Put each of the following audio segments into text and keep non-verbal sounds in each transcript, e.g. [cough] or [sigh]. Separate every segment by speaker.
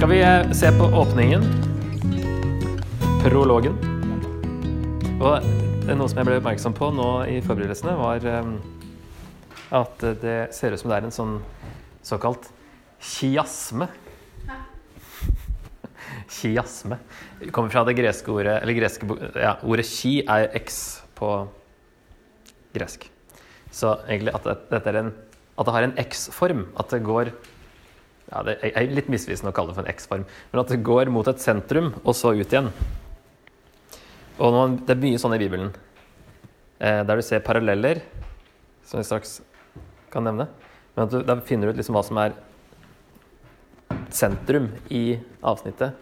Speaker 1: Skal vi eh, se på åpningen? Prologen. Og er noe som jeg ble oppmerksom på nå i forberedelsene, var eh, at det ser ut som det er en sånn såkalt kiasme. Kiasme. [laughs] Det kommer fra det greske ordet Eller greske, ja, ordet ki er x på gresk. Så egentlig at det, en, at det har en x-form. At det går ja, Det er litt misvisende å kalle det for en x-form, men at det går mot et sentrum og så ut igjen. Og man, Det er mye sånn i Bibelen, eh, der du ser paralleller, som vi straks kan nevne. Men at du, der finner du ut liksom hva som er sentrum i avsnittet.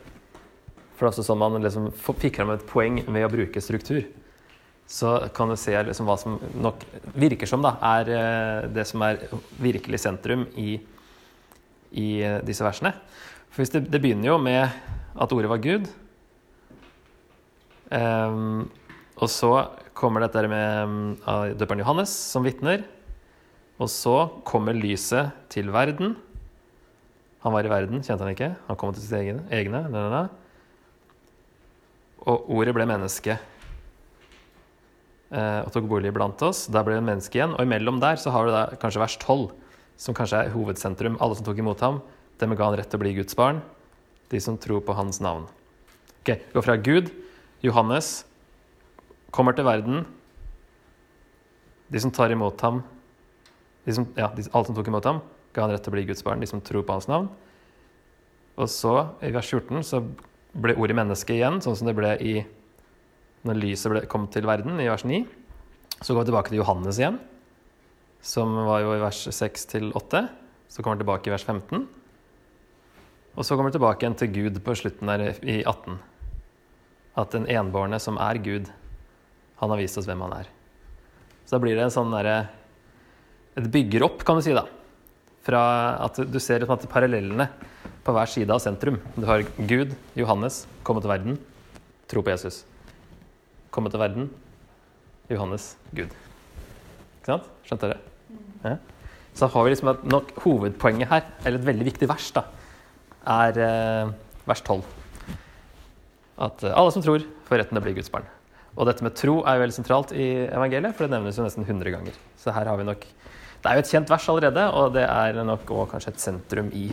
Speaker 1: For det er også sånn man liksom fikk fram et poeng ved å bruke struktur. Så kan du se liksom hva som nok virker som da, er eh, det som er virkelig sentrum i, i disse versene. For det, det begynner jo med at ordet var Gud. Um, og så kommer dette med um, døperen Johannes som vitner. Og så kommer lyset til verden. Han var i verden, kjente han ikke. Han kom til sine egne. egne da, da. Og ordet ble menneske uh, og tok bolig blant oss. Da ble det en menneske igjen. Og imellom der så har du da kanskje vers 12, som kanskje er hovedsentrum. Alle som tok imot ham, dem ga han rett til å bli Guds barn. De som tror på hans navn. Ok, Gå fra Gud, Johannes, kommer til verden. De som tar imot ham, de som, ja, de, alle som tok imot ham, ga han rett til å bli Guds barn. De som tror på hans navn. Og så, i vers 14, så ble ordet menneske igjen, sånn som det ble i når lyset ble, kom til verden, i vers 9. Så går vi tilbake til Johannes igjen, som var jo i vers 6 til 8. Så kommer han tilbake i vers 15. Og så kommer han tilbake igjen til Gud på slutten der i 18. At den enbårne som er Gud, han har vist oss hvem han er. Så da blir det en sånn derre Et bygger opp, kan du si, da. Fra at du ser at parallellene på hver side av sentrum. Du har Gud, Johannes, komme til verden, tro på Jesus. Komme til verden, Johannes, Gud. Ikke sant? Skjønte dere? Ja. Så har vi liksom at nok hovedpoenget her, eller et veldig viktig vers, da, er eh, vers 12. At eh, alle som tror, får retten til å bli Guds barn. Og dette med tro er jo veldig sentralt i evangeliet, for det nevnes jo nesten 100 ganger. Så her har vi nok Det er jo et kjent vers allerede, og det er nok òg kanskje et sentrum i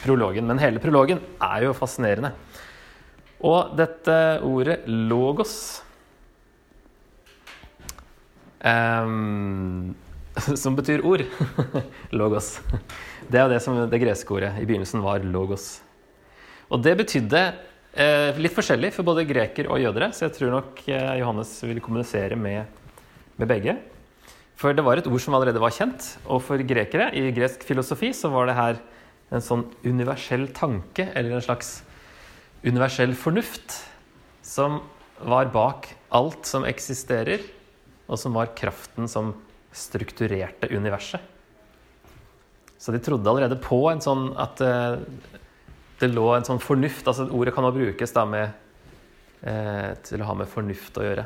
Speaker 1: prologen. Men hele prologen er jo fascinerende. Og dette ordet logos Ehm, [laughs] som betyr ord. [laughs] logos. Det er det som det greske ordet i begynnelsen var logos. Og det betydde eh, litt forskjellig for både greker og jødere, så jeg tror nok eh, Johannes vil kommunisere med, med begge. For det var et ord som allerede var kjent, og for grekere i gresk filosofi så var det her en sånn universell tanke, eller en slags universell fornuft, som var bak alt som eksisterer, og som var kraften som strukturerte universet. Så de trodde allerede på en sånn at eh, det lå en sånn fornuft altså Ordet kan også brukes da med, eh, til å ha med fornuft å gjøre.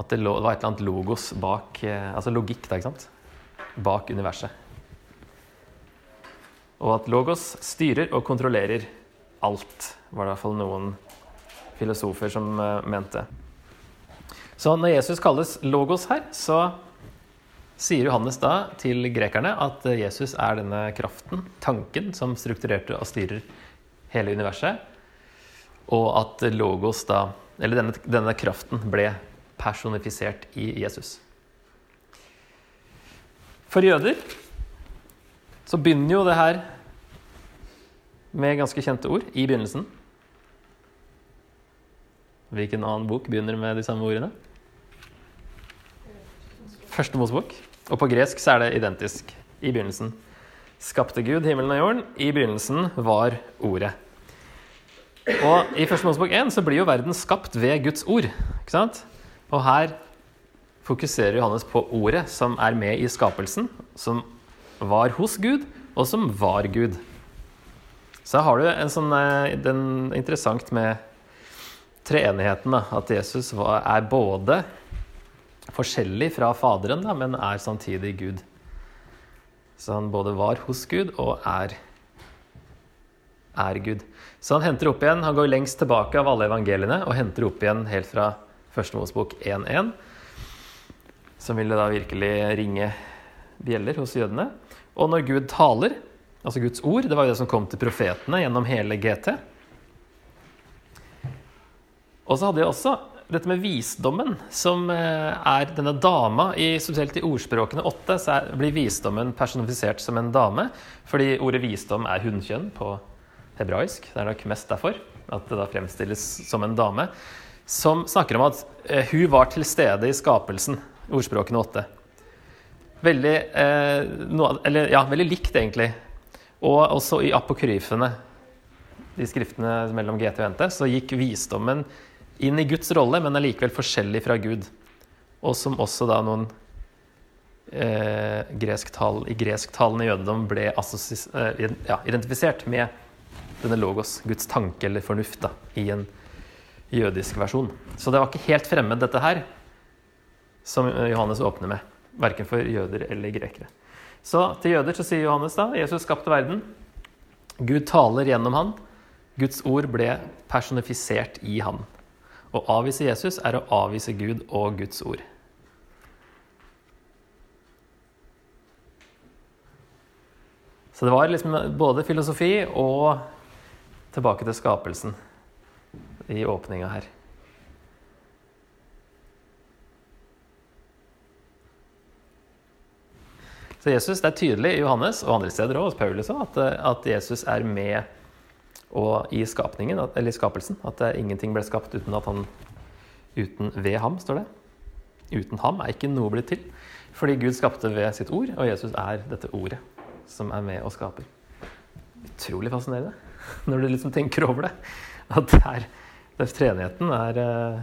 Speaker 1: At det, lå, det var et eller annet logos bak eh, Altså logikk, da, ikke sant? Bak universet. Og at logos styrer og kontrollerer alt, var det i hvert fall noen filosofer som eh, mente. Så når Jesus kalles logos her, så sier Johannes da til grekerne at Jesus er denne kraften, tanken, som strukturerte og styrer hele universet. Og at logos da, eller denne, denne kraften, ble personifisert i Jesus. For jøder så begynner jo det her med ganske kjente ord i begynnelsen. Hvilken annen bok begynner med de samme ordene? Første Mosebok. Og på gresk så er det identisk i begynnelsen. Skapte Gud himmelen og jorden. I begynnelsen var Ordet. Og i Første Mosebok 1 så blir jo verden skapt ved Guds ord. ikke sant? Og her fokuserer Johannes på ordet som er med i skapelsen, som var hos Gud, og som var Gud. Så har du en sånn eh, den, interessant med treenigheten, da, at Jesus er både forskjellig fra Faderen, da, men er samtidig Gud. Så han både var hos Gud og er er Gud. Så han henter opp igjen, han går lengst tilbake av alle evangeliene og henter opp igjen helt fra Første Mosebok 1.1, som ville da virkelig ringe bjeller hos jødene. Og når Gud taler, altså Guds ord, det var jo det som kom til profetene gjennom hele GT. Og så hadde jeg også dette med visdommen, som eh, er denne dama i, Spesielt i ordspråkene åtte så blir visdommen personifisert som en dame. Fordi ordet visdom er hunnkjønn på hebraisk. Det er nok mest derfor at det da fremstilles som en dame. Som snakker om at eh, hun var til stede i skapelsen. Ordspråkene åtte. Veldig, eh, no, eller, ja, veldig likt, egentlig. Og også i apokryfene, de skriftene mellom GT og NT, så gikk visdommen inn i Guds rolle, men er likevel forskjellig fra Gud. Og som også da noen eh, gresktal, i gresktalende jødedom ble eh, ja, identifisert med denne logos, Guds tanke eller fornuft, da, i en jødisk versjon. Så det var ikke helt fremmed, dette her, som Johannes åpner med. Verken for jøder eller grekere. Så til jøder så sier Johannes da Jesus skapte verden. Gud taler gjennom han. Guds ord ble personifisert i han. Å avvise Jesus er å avvise Gud og Guds ord. Så det var liksom både filosofi og tilbake til skapelsen i åpninga her. Så Jesus, Det er tydelig i Johannes og andre steder også, Paulus at, at Jesus er med og i skapningen, eller skapelsen, at ingenting ble skapt uten at han Uten ved ham, står det. Uten ham er ikke noe blitt til. Fordi Gud skapte ved sitt ord, og Jesus er dette ordet som er med og skaper. Utrolig fascinerende [laughs] når du liksom tenker over det. At der det treenigheten er uh,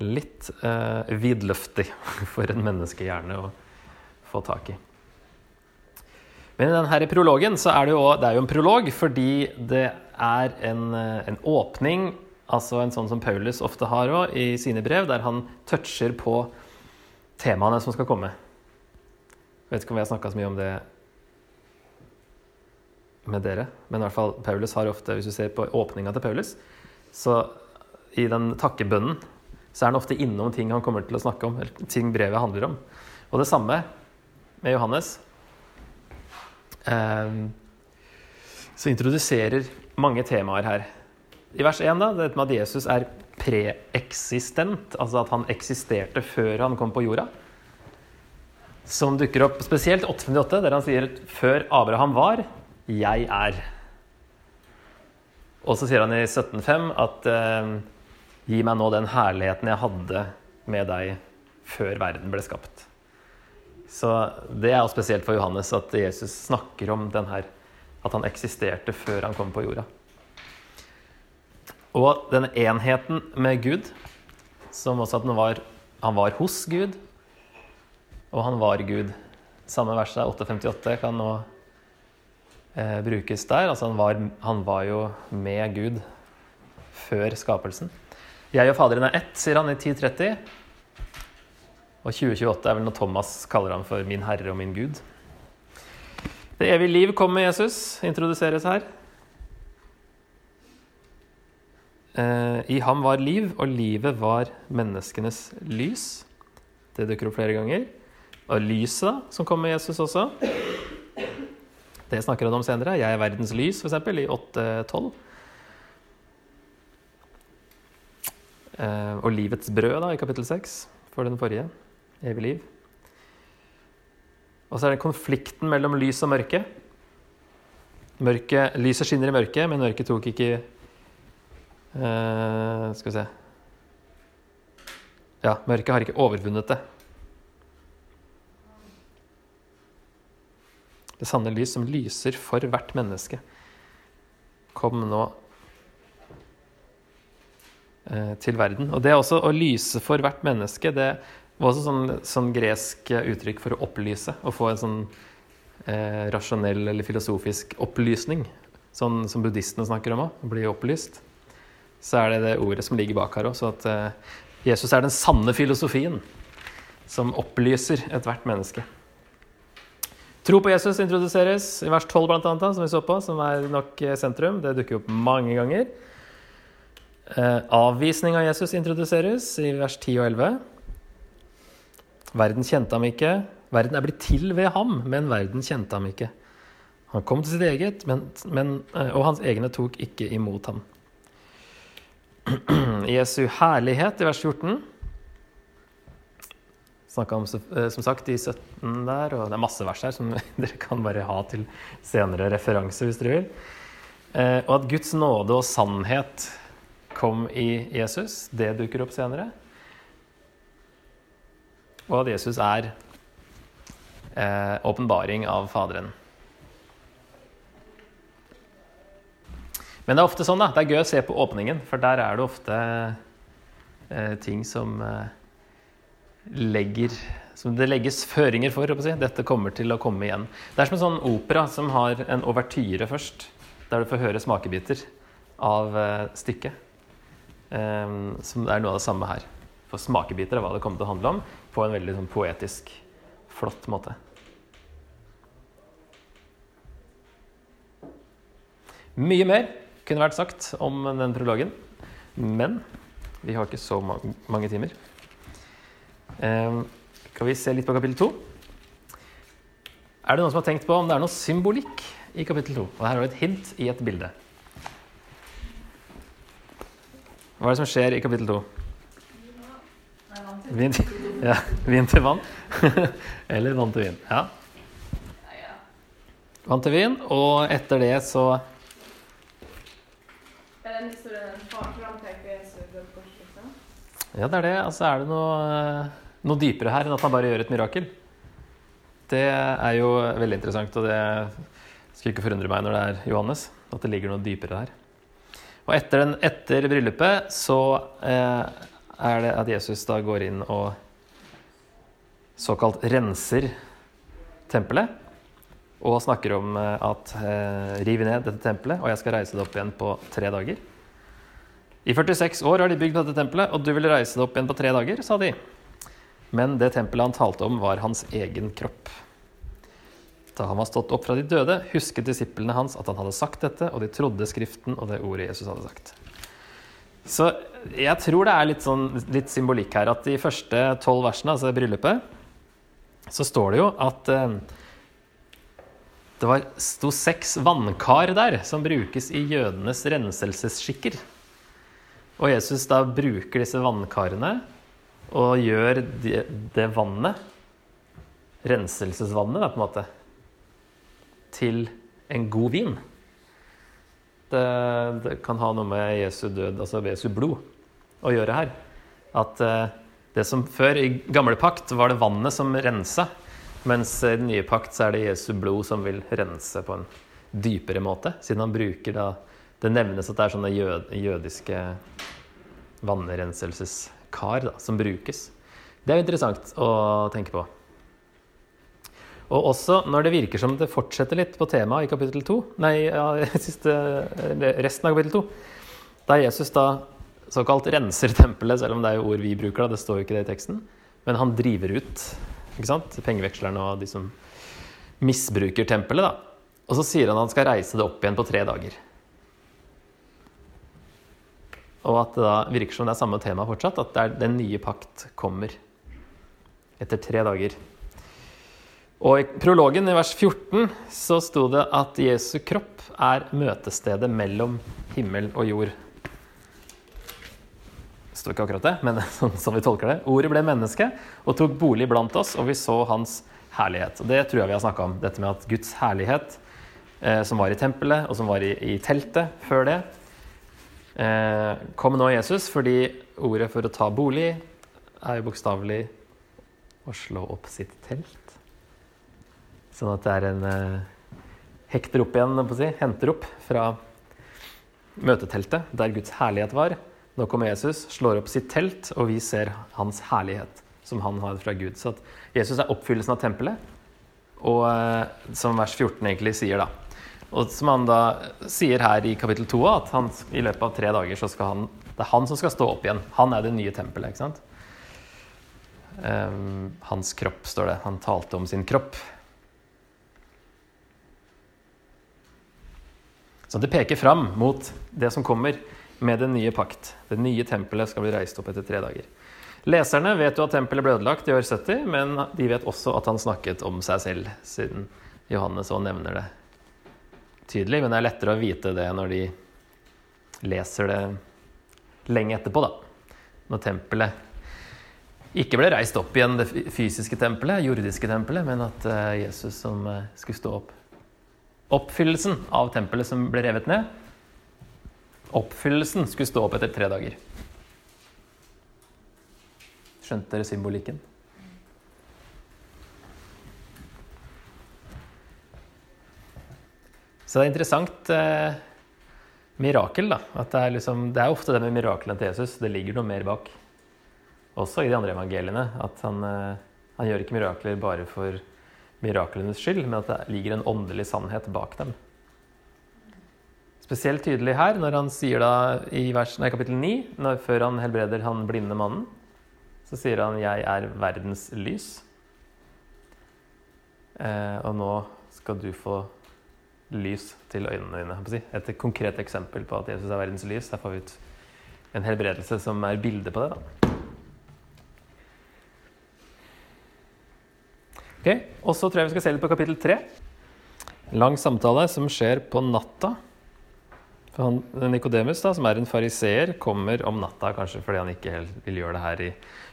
Speaker 1: litt eh, vidløftig [laughs] for en menneskehjerne å få tak i. Men i denne prologen så er det jo, det er jo en prolog fordi det er en, en åpning, altså en sånn som Paulus ofte har òg i sine brev, der han toucher på temaene som skal komme. Jeg vet ikke om vi har snakka så mye om det med dere, men i hvert fall Paulus har ofte, hvis du ser på åpninga til Paulus, så i den takkebønnen så er han ofte innom ting han kommer til å snakke om, eller ting brevet handler om. Og det samme med Johannes. Ehm, så introduserer mange temaer her. I vers 1 da, dette med at Jesus er preeksistent, altså at han eksisterte før han kom på jorda. Som dukker opp spesielt 858, der han sier 'før Abraham var, jeg er'. Og så sier han i 17.5 at eh, 'gi meg nå den herligheten jeg hadde med deg før verden ble skapt'. Så det er spesielt for Johannes at Jesus snakker om her, at han eksisterte før han kom på jorda. Og denne enheten med Gud, som også at han var, han var hos Gud, og han var Gud. Samme verset, 858, kan nå eh, brukes der. Altså han var, han var jo med Gud før skapelsen. Jeg og Faderen er ett, sier han i 1030. Og 2028 er vel når Thomas kaller ham for 'min Herre og min Gud'. Det evige liv kom med Jesus, introduseres her. Eh, I ham var liv, og livet var menneskenes lys. Det dukker opp flere ganger. Og lyset, da, som kom med Jesus også. Det snakker han om senere. 'Jeg er verdens lys', f.eks., i 8.12. Eh, og livets brød, da, i kapittel 6, for den forrige evig liv. Og så er det konflikten mellom lys og mørke. Mørke, lyset skinner i mørket, men mørket tok ikke uh, Skal vi se Ja, mørket har ikke overvunnet det. Det sanne lys som lyser for hvert menneske, kom nå uh, til verden. Og det er også å lyse for hvert menneske. det det var også sånn, sånn gresk uttrykk for å opplyse. Å få en sånn eh, rasjonell eller filosofisk opplysning. Sånn som buddhistene snakker om òg, bli opplyst. Så er det det ordet som ligger bak her òg. At eh, Jesus er den sanne filosofien som opplyser ethvert menneske. Tro på Jesus introduseres i vers 12, blant annet, som vi så på, som er nok sentrum. Det dukker opp mange ganger. Eh, avvisning av Jesus introduseres i vers 10 og 11. Verden kjente ham ikke. Verden er blitt til ved ham, men verden kjente ham ikke. Han kom til sitt eget, men, men, eh, og hans egne tok ikke imot ham. [clears throat] Jesu herlighet i vers 14 snakka om eh, som sagt i 17 der, og det er masse vers her som [laughs] dere kan bare ha til senere referanse hvis dere vil. Eh, og at Guds nåde og sannhet kom i Jesus, det dukker opp senere. Og at Jesus er åpenbaring av Faderen. Men det er ofte sånn da, det er gøy å se på åpningen, for der er det ofte eh, ting som eh, legger som det legges føringer for. Si. Dette kommer til å komme igjen. Det er som en sånn opera som har en overtyre først, der du får høre smakebiter av eh, stykket. Um, som er noe av det samme her. For smakebiter av hva det kommer til å handle om, på en veldig sånn, poetisk, flott måte. Mye mer kunne vært sagt om den prologen. Men vi har ikke så mange timer. Eh, kan vi se litt på kapittel to? Er det noen som har tenkt på om det er noe symbolikk i kapittel to? Og her har vi et hint i et bilde. Hva er det som skjer i kapittel to? Vin, ja, vin til vann. [laughs] Eller vann til vin. Ja. Vann til vin, og etter det så
Speaker 2: liksom?
Speaker 1: Ja, det er det. Altså, er det noe, noe, dypere her enn at han bare gjør et mirakel? Det er jo veldig interessant, og det skulle ikke forundre meg når det er Johannes. At det ligger noe dypere her. Og etter, den, etter bryllupet så eh, er det at Jesus da går inn og såkalt renser tempelet. Og snakker om eh, at eh, riv ned dette tempelet, og jeg skal reise det opp igjen på tre dager. I 46 år har de bygd dette tempelet, og du vil reise det opp igjen på tre dager, sa de. Men det tempelet han talte om, var hans egen kropp. Da han var stått opp fra de døde, husket disiplene hans at han hadde sagt dette, og de trodde Skriften og det ordet Jesus hadde sagt. Så jeg tror det er litt, sånn, litt symbolikk her. At de første tolv versene, altså bryllupet, så står det jo at eh, det var, sto seks vannkar der som brukes i jødenes renselsesskikker. Og Jesus da bruker disse vannkarene og gjør det, det vannet, renselsesvannet, da, på en måte, til en god vin. Det, det, kan ha noe med Jesu død, altså Jesu blod, å gjøre her. At eh, det som før, i gamle pakt, var det vannet som rensa. Mens i den nye pakt så er det Jesu blod som vil rense på en dypere måte. Siden han bruker da Det nevnes at det er sånne jød, jødiske vannrenselseskar da, som brukes. Det er interessant å tenke på. Og også når det virker som det fortsetter litt på temaet i kapittel 2, nei, ja, [laughs] siste, resten av kapittel 2, der Jesus da såkalt renser tempelet, selv om det er jo ord vi bruker, da, det står jo ikke det i teksten, men han driver ut ikke sant? pengevekslerne og de som misbruker tempelet. da. Og så sier han at han skal reise det opp igjen på tre dager. Og at det da virker som det er samme tema fortsatt, at den nye pakt kommer etter tre dager. Og i prologen i vers 14 så sto det at Jesu kropp er møtestedet mellom himmel og jord. Det står ikke akkurat det, men [laughs] sånn som vi tolker det. Ordet ble menneske og tok bolig blant oss, og vi så hans herlighet. Og Det tror jeg vi har snakka om. Dette med at Guds herlighet, eh, som var i tempelet, og som var i, i teltet før det, Eh, kom nå Jesus fordi ordet for å ta bolig er jo bokstavelig å slå opp sitt telt. Sånn at det er en eh, hekter opp igjen, si, henter opp fra møteteltet der Guds herlighet var. Nå kommer Jesus, slår opp sitt telt, og vi ser hans herlighet som han har fra Gud. Så Jesus er oppfyllelsen av tempelet, og eh, som vers 14 egentlig sier, da og som han da sier her i kapittel 2, at han, i løpet av tre dager så skal han Det er han som skal stå opp igjen. Han er det nye tempelet. ikke sant? Um, hans kropp, står det. Han talte om sin kropp. Så det peker fram mot det som kommer med den nye pakt. Det nye tempelet skal bli reist opp etter tre dager. Leserne vet jo at tempelet ble ødelagt i år 70, men de vet også at han snakket om seg selv, siden Johannes òg nevner det tydelig. Men det er lettere å vite det når de leser det lenge etterpå, da. Når tempelet ikke ble reist opp igjen, det fysiske tempelet, jordiske tempelet, men at eh, Jesus som eh, skulle stå opp. Oppfyllelsen av tempelet som ble revet ned, oppfyllelsen skulle stå opp etter tre dager. Skjønte dere symbolikken? Så det er interessant eh, mirakel, da. At det er, liksom, det er ofte det med miraklene til Jesus. Det ligger noe mer bak. Også i de andre evangeliene. At han, eh, han gjør ikke mirakler bare for miraklenes skyld, men at det ligger en åndelig sannhet bak dem. Spesielt tydelig her når han sier da i vers, nei, kapittel 9, når, før han helbreder han blinde mannen, så sier han 'Jeg er verdens lys'. Eh, og nå skal du få lys til øynene dine. Et konkret eksempel på at Jesus er verdens lys. Der får vi ut en helbredelse som er bilde på det. da. Ok, Og så tror jeg vi skal se litt på kapittel tre. Lang samtale som skjer på natta. Nikodemus, som er en fariseer, kommer om natta, kanskje fordi han ikke helt vil gjøre det her i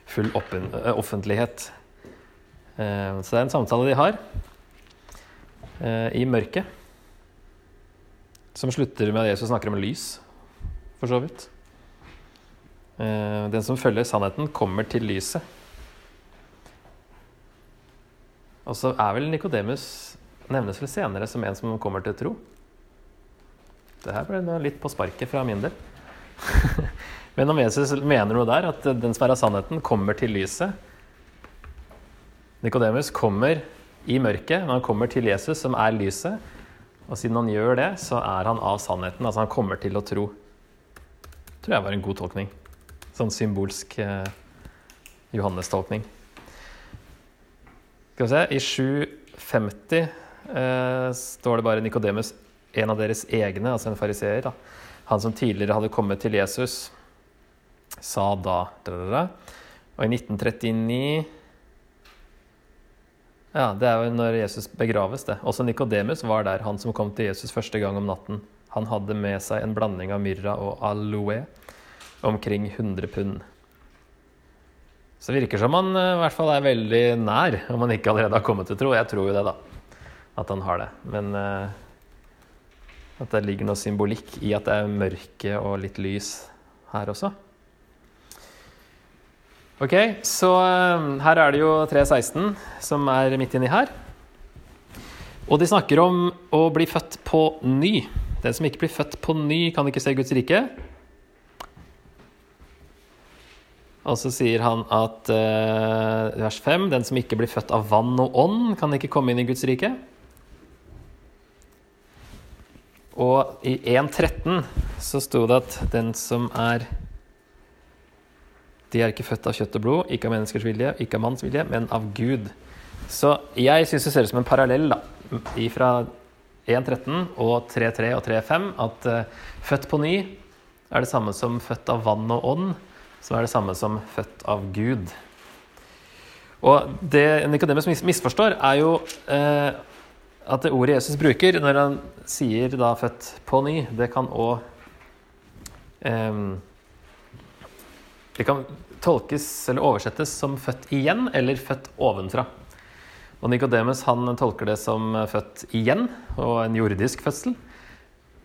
Speaker 1: full offentlighet. Eh, så det er en samtale de har eh, i mørket. Som slutter med at Jesus snakker om lys, for så vidt. Eh, den som følger sannheten, kommer til lyset. Og så er vel Nikodemus nevnes vel senere som en som kommer til tro. Det her ble litt på sparket fra min del. [laughs] Men om Jesus mener noe der, at den som er av sannheten, kommer til lyset Nikodemus kommer i mørket, men han kommer til Jesus, som er lyset. Og siden han gjør det, så er han av sannheten. Altså han kommer til å tro. Tror jeg var en god tolkning. Sånn symbolsk eh, Johannes-tolkning. Skal vi se I 750 eh, står det bare Nikodemus, en av deres egne, altså en fariseer, han som tidligere hadde kommet til Jesus, sa da Og i 1939 ja, Det er jo når Jesus begraves, det. Også Nikodemus var der, han som kom til Jesus første gang om natten. Han hadde med seg en blanding av myrra og aloe, omkring 100 pund. Så det virker som han eh, i hvert fall er veldig nær, om han ikke allerede har kommet til tro. Jeg tror jo det, da. At han har det. Men uh, at det ligger noe symbolikk i at det er mørke og litt lys her også. Ok, så uh, her er det jo 3.16 som er midt inni her. Og de snakker om å bli født på ny. Den som ikke blir født på ny, kan ikke se Guds rike. Og så sier han at uh, vers 5.: Den som ikke blir født av vann og ånd, kan ikke komme inn i Guds rike. Og i 1.13 så sto det at den som er De er ikke født av kjøtt og blod, ikke av menneskers vilje, ikke av manns vilje, men av Gud. Så jeg syns det ser ut som en parallell da, fra 1.13 og 3.3 og 3.5 at uh, født på ny er det samme som født av vann og ånd, som er det samme som født av Gud. Og det Nikodemus misforstår, er jo eh, at det ordet Jesus bruker når han sier da 'født på ny', det kan òg eh, Det kan tolkes eller oversettes som 'født igjen' eller 'født ovenfra'. Og Nikodemus tolker det som født igjen og en jordisk fødsel.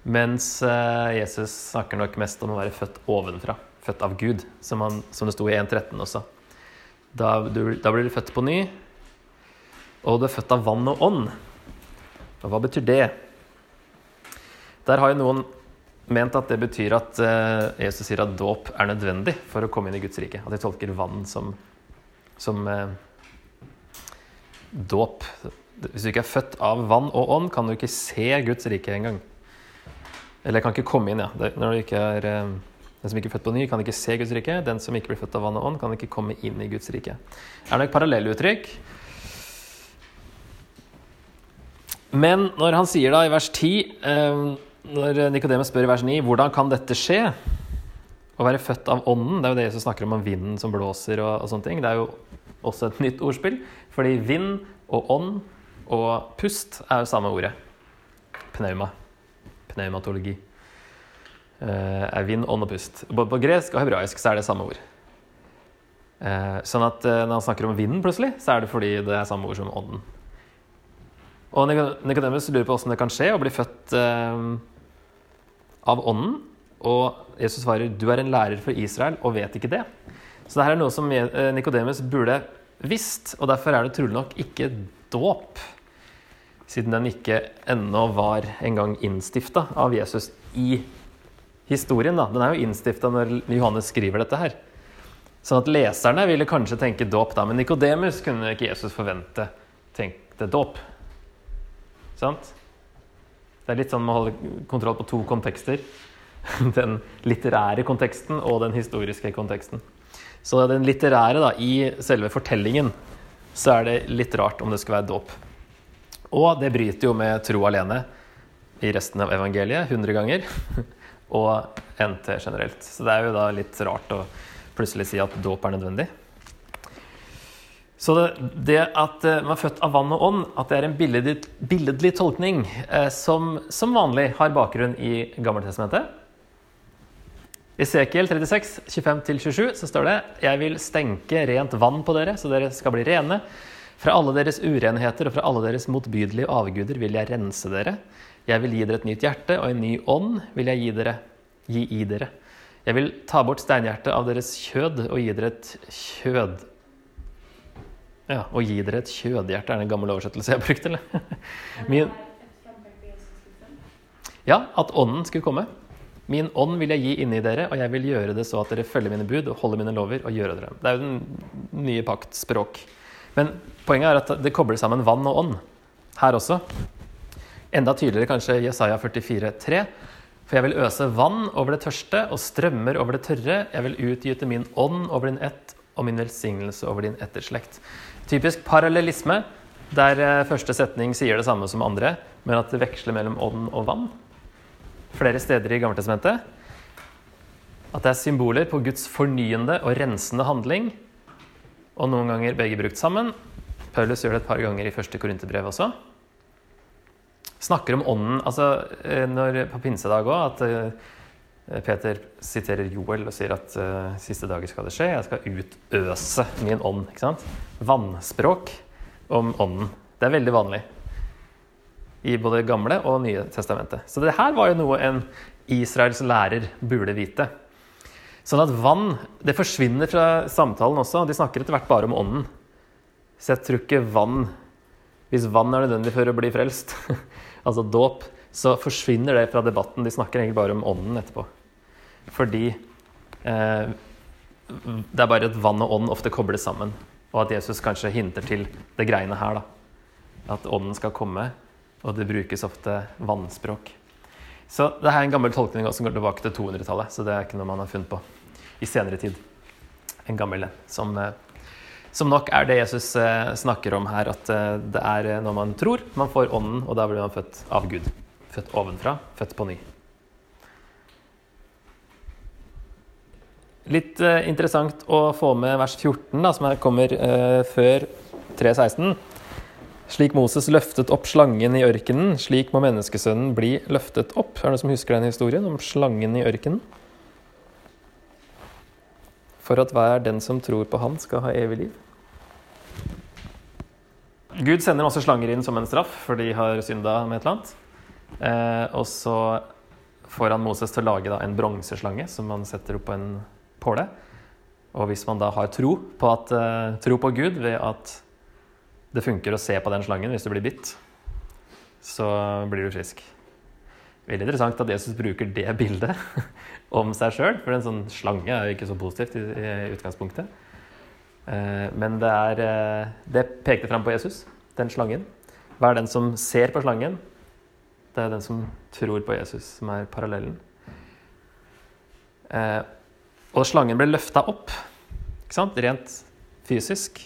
Speaker 1: Mens uh, Jesus snakker nok mest om å være født ovenfra. Født av Gud, som, han, som det sto i 1.13 også. Da, du, da blir du født på ny, og du er født av vann og ånd. Og hva betyr det? Der har jo noen ment at det betyr at uh, Jesus sier at dåp er nødvendig for å komme inn i Guds rike. At de tolker vann som, som uh, dåp. Hvis du ikke er født av vann og ånd, kan du ikke se Guds rike engang. Eller kan ikke komme inn, ja. Det, når du ikke er, uh, den som ikke er født på ny, kan ikke se Guds rike. Den som ikke blir født av vann og ånd, kan ikke komme inn i Guds rike. Det er nok parallelluttrykk. Men når han sier da i vers 10 eh, når Nikodemus spør i vers 9 hvordan kan dette skje, å være født av ånden, det er jo det Jesus snakker om om vinden som blåser og, og sånne ting, det er jo også et nytt ordspill, fordi vind og ånd og pust er jo samme ordet. Pneuma. Pneumatologi. Eh, er vind, ånd og pust. Både på gresk og hebraisk så er det samme ord. Eh, sånn at eh, når han snakker om vinden plutselig, så er det fordi det er samme ord som ånden. Og Nikodemus lurer på hvordan det kan skje å bli født av ånden. Og Jesus svarer du er en lærer for Israel og vet ikke det. Så dette er noe som Nikodemus burde visst, og derfor er det trolig nok ikke dåp. Siden den ikke ennå var engang innstifta av Jesus i historien. Da. Den er jo innstifta når Johannes skriver dette her. Sånn at leserne ville kanskje tenke dåp da, men Nikodemus kunne ikke Jesus forvente tenkte dåp. Sant? Det er litt sånn man holder kontroll på to kontekster. [laughs] Den litterære konteksten og den historiske konteksten. Så den litterære, da, i selve fortellingen, så er det litt rart om det skal være dåp. Og det bryter jo med tro alene i resten av evangeliet 100 ganger. [laughs] Og NT generelt. Så det er jo da litt rart å plutselig si at dåp er nødvendig. Så det, det, at eh, man er født av vann og ånd, at det er en billedlig, billedlig tolkning eh, som, som, vanlig har bakgrunn i Gammeltestamentet. I Sekiel 36, 25-27 så står det Jeg vil stenke rent vann på dere, så dere skal bli rene. Fra alle deres urenheter og fra alle deres motbydelige avguder vil jeg rense dere. Jeg vil gi dere et nytt hjerte, og en ny ånd vil jeg gi, dere, gi i dere. Jeg vil ta bort steinhjertet av deres kjød og gi dere et kjød ja, og gi dere et kjødhjerte er en gammel oversettelse jeg brukte, eller? Min, ja, at ånden skulle komme. Min ånd vil jeg gi inni dere, og jeg vil gjøre det så at dere følger mine bud og holder mine lover og gjør dere. Det er jo den nye pakts språk. Men poenget er at det kobler sammen vann og ånd her også. Enda tydeligere kanskje Jesaja 44, 44,3. For jeg vil øse vann over det tørste og strømmer over det tørre. Jeg vil utgyte min ånd over din ett og min velsignelse over din etterslekt. Typisk parallellisme, der eh, første setning sier det samme som andre, men at det veksler mellom ånd og vann. Flere steder i Gammeltestamentet. At det er symboler på Guds fornyende og rensende handling. Og noen ganger begge brukt sammen. Paulus gjør det et par ganger i første korinterbrev også. Snakker om ånden altså eh, når, på pinsedag òg, at eh, Peter siterer Joel og sier at uh, siste dager skal det skje. Jeg skal utøse min ånd. ikke sant? Vannspråk om ånden. Det er veldig vanlig i både Gamle og Nye testamentet. Så det her var jo noe en Israels lærer burde vite. Sånn at vann det forsvinner fra samtalen også. De snakker etter hvert bare om ånden. Så jeg tror ikke vann Hvis vann er nødvendig for å bli frelst, [laughs] altså dåp, så forsvinner det fra debatten. De snakker egentlig bare om ånden etterpå. Fordi eh, det er bare at vann og ånd ofte kobles sammen. Og at Jesus kanskje hinter til det greiene her. da. At ånden skal komme, og det brukes ofte vannspråk. Så det er en gammel tolkning som går tilbake til 200-tallet. Så det er ikke noe man har funnet på i senere tid. En gammel. Som, eh, som nok er det Jesus eh, snakker om her. At eh, det er når man tror man får ånden, og da blir man født av Gud. Født ovenfra, født på ny. Litt eh, interessant å få med vers 14, da, som her kommer eh, før 3.16. Slik Moses løftet opp slangen i ørkenen, slik må menneskesønnen bli løftet opp. Er det noen som husker den historien om slangen i ørkenen? For at hver den som tror på Han, skal ha evig liv. Gud sender masse slanger inn som en straff, for de har synda med et eller annet. Eh, og så får han Moses til å lage da, en bronseslange som man setter opp på en påle. Og hvis man da har tro på, at, eh, tro på Gud ved at det funker å se på den slangen hvis du blir bitt, så blir du frisk. Veldig interessant at Jesus bruker det [laughs] bildet om seg sjøl, for en sånn slange er jo ikke så positivt i, i utgangspunktet. Uh, men det, er, uh, det pekte fram på Jesus, den slangen. Hva er den som ser på slangen? Det er den som tror på Jesus, som er parallellen. Uh, og slangen ble løfta opp, ikke sant? rent fysisk.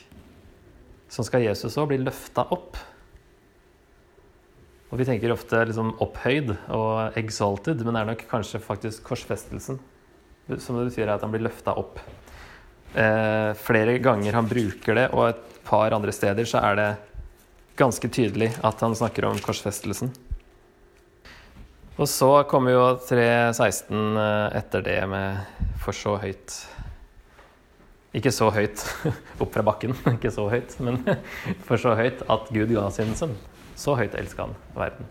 Speaker 1: Sånn skal Jesus òg bli løfta opp. Og vi tenker ofte liksom opphøyd og exalted, men det er nok kanskje faktisk korsfestelsen. Som det betyr at han blir løfta opp. Eh, flere ganger han bruker det, og et par andre steder så er det ganske tydelig at han snakker om korsfestelsen. Og så kommer jo 3.16 eh, etter det med 'for så høyt'. Ikke så høyt [laughs] opp fra bakken, [laughs] ikke så høyt, men [laughs] for så høyt at Gud ga sin sønn. Så høyt elska han verden.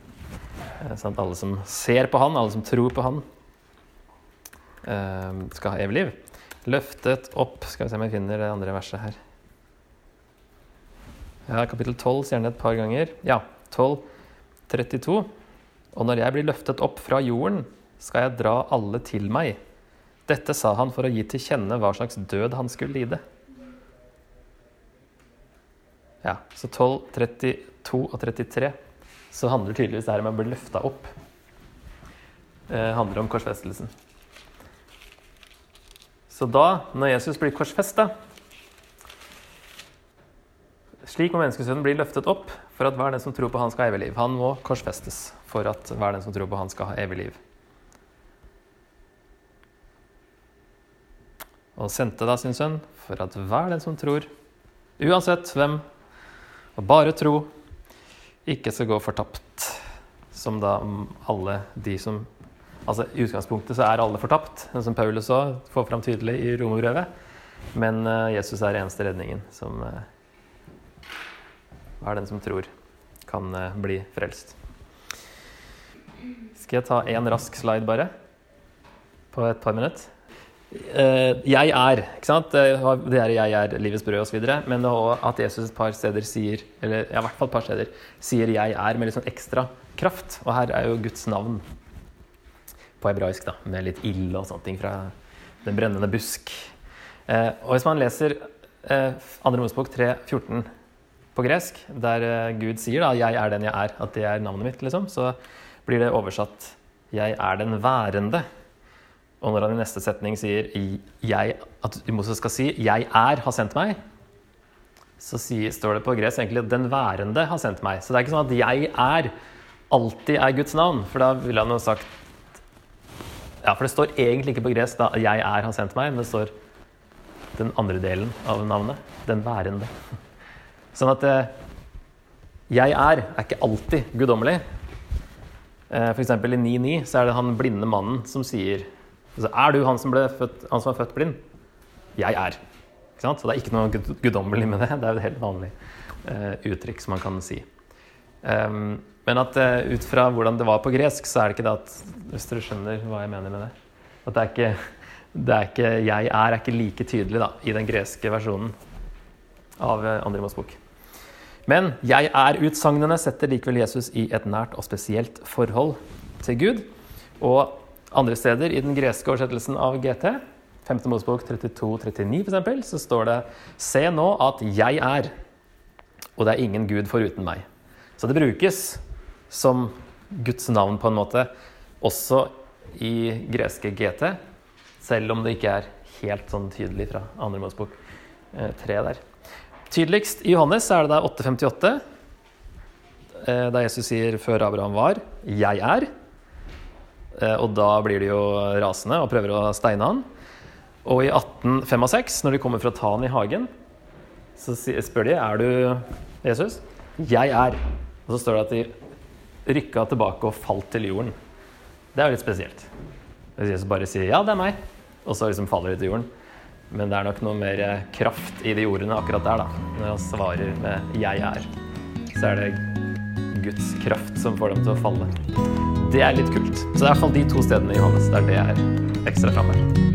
Speaker 1: Sånn at alle som ser på han, alle som tror på han, eh, skal ha evig liv. Løftet opp Skal vi se om jeg finner det andre verset her. Ja, kapittel 12 sier han et par ganger. Ja, 12, 32. Og når jeg blir løftet opp fra jorden, skal jeg dra alle til meg. Dette sa han for å gi til kjenne hva slags død han skulle lide. Ja, så 12, 32 og 33 så handler tydeligvis det her om å bli løfta opp. Det eh, handler om korsfestelsen. Så da, når Jesus blir korsfesta Slik må menneskesønnen bli løftet opp for at hver den som tror på han skal ha evig liv. Han må korsfestes for at hver den som tror på han skal ha evig liv. Og sendte da sin sønn for at hver den som tror, uansett hvem og bare tro ikke skal gå fortapt. Som da alle de som Altså I utgangspunktet så er alle fortapt, som Paulus så får fram tydelig i romerbrevet. Men uh, Jesus er eneste redningen som uh, er den som tror kan uh, bli frelst. Skal jeg ta én rask slide, bare? På et par minutter? Jeg er, ikke sant? Det er 'jeg er livets brød' osv. Men at Jesus et par steder sier eller ja, i hvert fall et par steder, sier 'jeg er' med litt sånn ekstra kraft. Og her er jo Guds navn på hebraisk, da, med litt ild og sånne ting fra den brennende busk. Eh, og hvis man leser eh, 2. Mosebok 3.14 på gresk, der Gud sier da 'jeg er den jeg er', at det er navnet mitt, liksom, så blir det oversatt 'jeg er den værende'. Og når han i neste setning sier jeg, at Moses skal si 'jeg er har sendt meg', så sier, står det på gresk egentlig 'den værende har sendt meg'. Så det er ikke sånn at 'jeg er' alltid er Guds navn, for da ville han jo sagt Ja, for det står egentlig ikke på gresk da 'jeg er har sendt meg', men det står den andre delen av navnet. Den værende. [laughs] Sånn at eh, 'jeg er' er ikke alltid guddommelig. Eh, F.eks. i 9.9 så er det han blinde mannen som sier Altså, er du han som, født, han som, er født blind? Jeg er. Så det er ikke noe guddommelig med det. Det er et helt vanlig eh, uttrykk som man kan si. Um, men at uh, ut fra hvordan det var på gresk, så er det ikke det at Hvis dere skjønner hva jeg mener med det At det er ikke, det er ikke 'jeg er' er ikke like tydelig da, i den greske versjonen av Andre Andre Mosbok. Men 'jeg er'-utsagnene setter likevel Jesus i et nært og spesielt forhold til Gud. Og andre steder i den greske oversettelsen av GT, 5. Mosebok 32-39 f.eks., så står det Se nå at jeg er, og det er ingen Gud foruten meg. Så det brukes som Guds navn på en måte også i greske GT, selv om det ikke er helt sånn tydelig fra 2. Mosebok 3 eh, der. Tydeligst i Johannes er det da 858, der da Jesus sier 'før Abraham var', 'jeg er'. Eh, og da blir de jo rasende og prøver å steine han. Og i 1865, når de kommer for å ta han i hagen, så spør de er du Jesus. Jeg er. Og så står det at de rykka tilbake og falt til jorden. Det er jo litt spesielt. Hvis Jesus bare sier 'ja, det er meg', og så liksom faller de til jorden. Men det er nok noe mer kraft i de ordene akkurat der, da. Når han svarer med 'jeg er', så er det Guds kraft som får dem til å falle. Det er litt kult. Så det er i hvert fall de to stedene i Johannes der det er ekstra framme.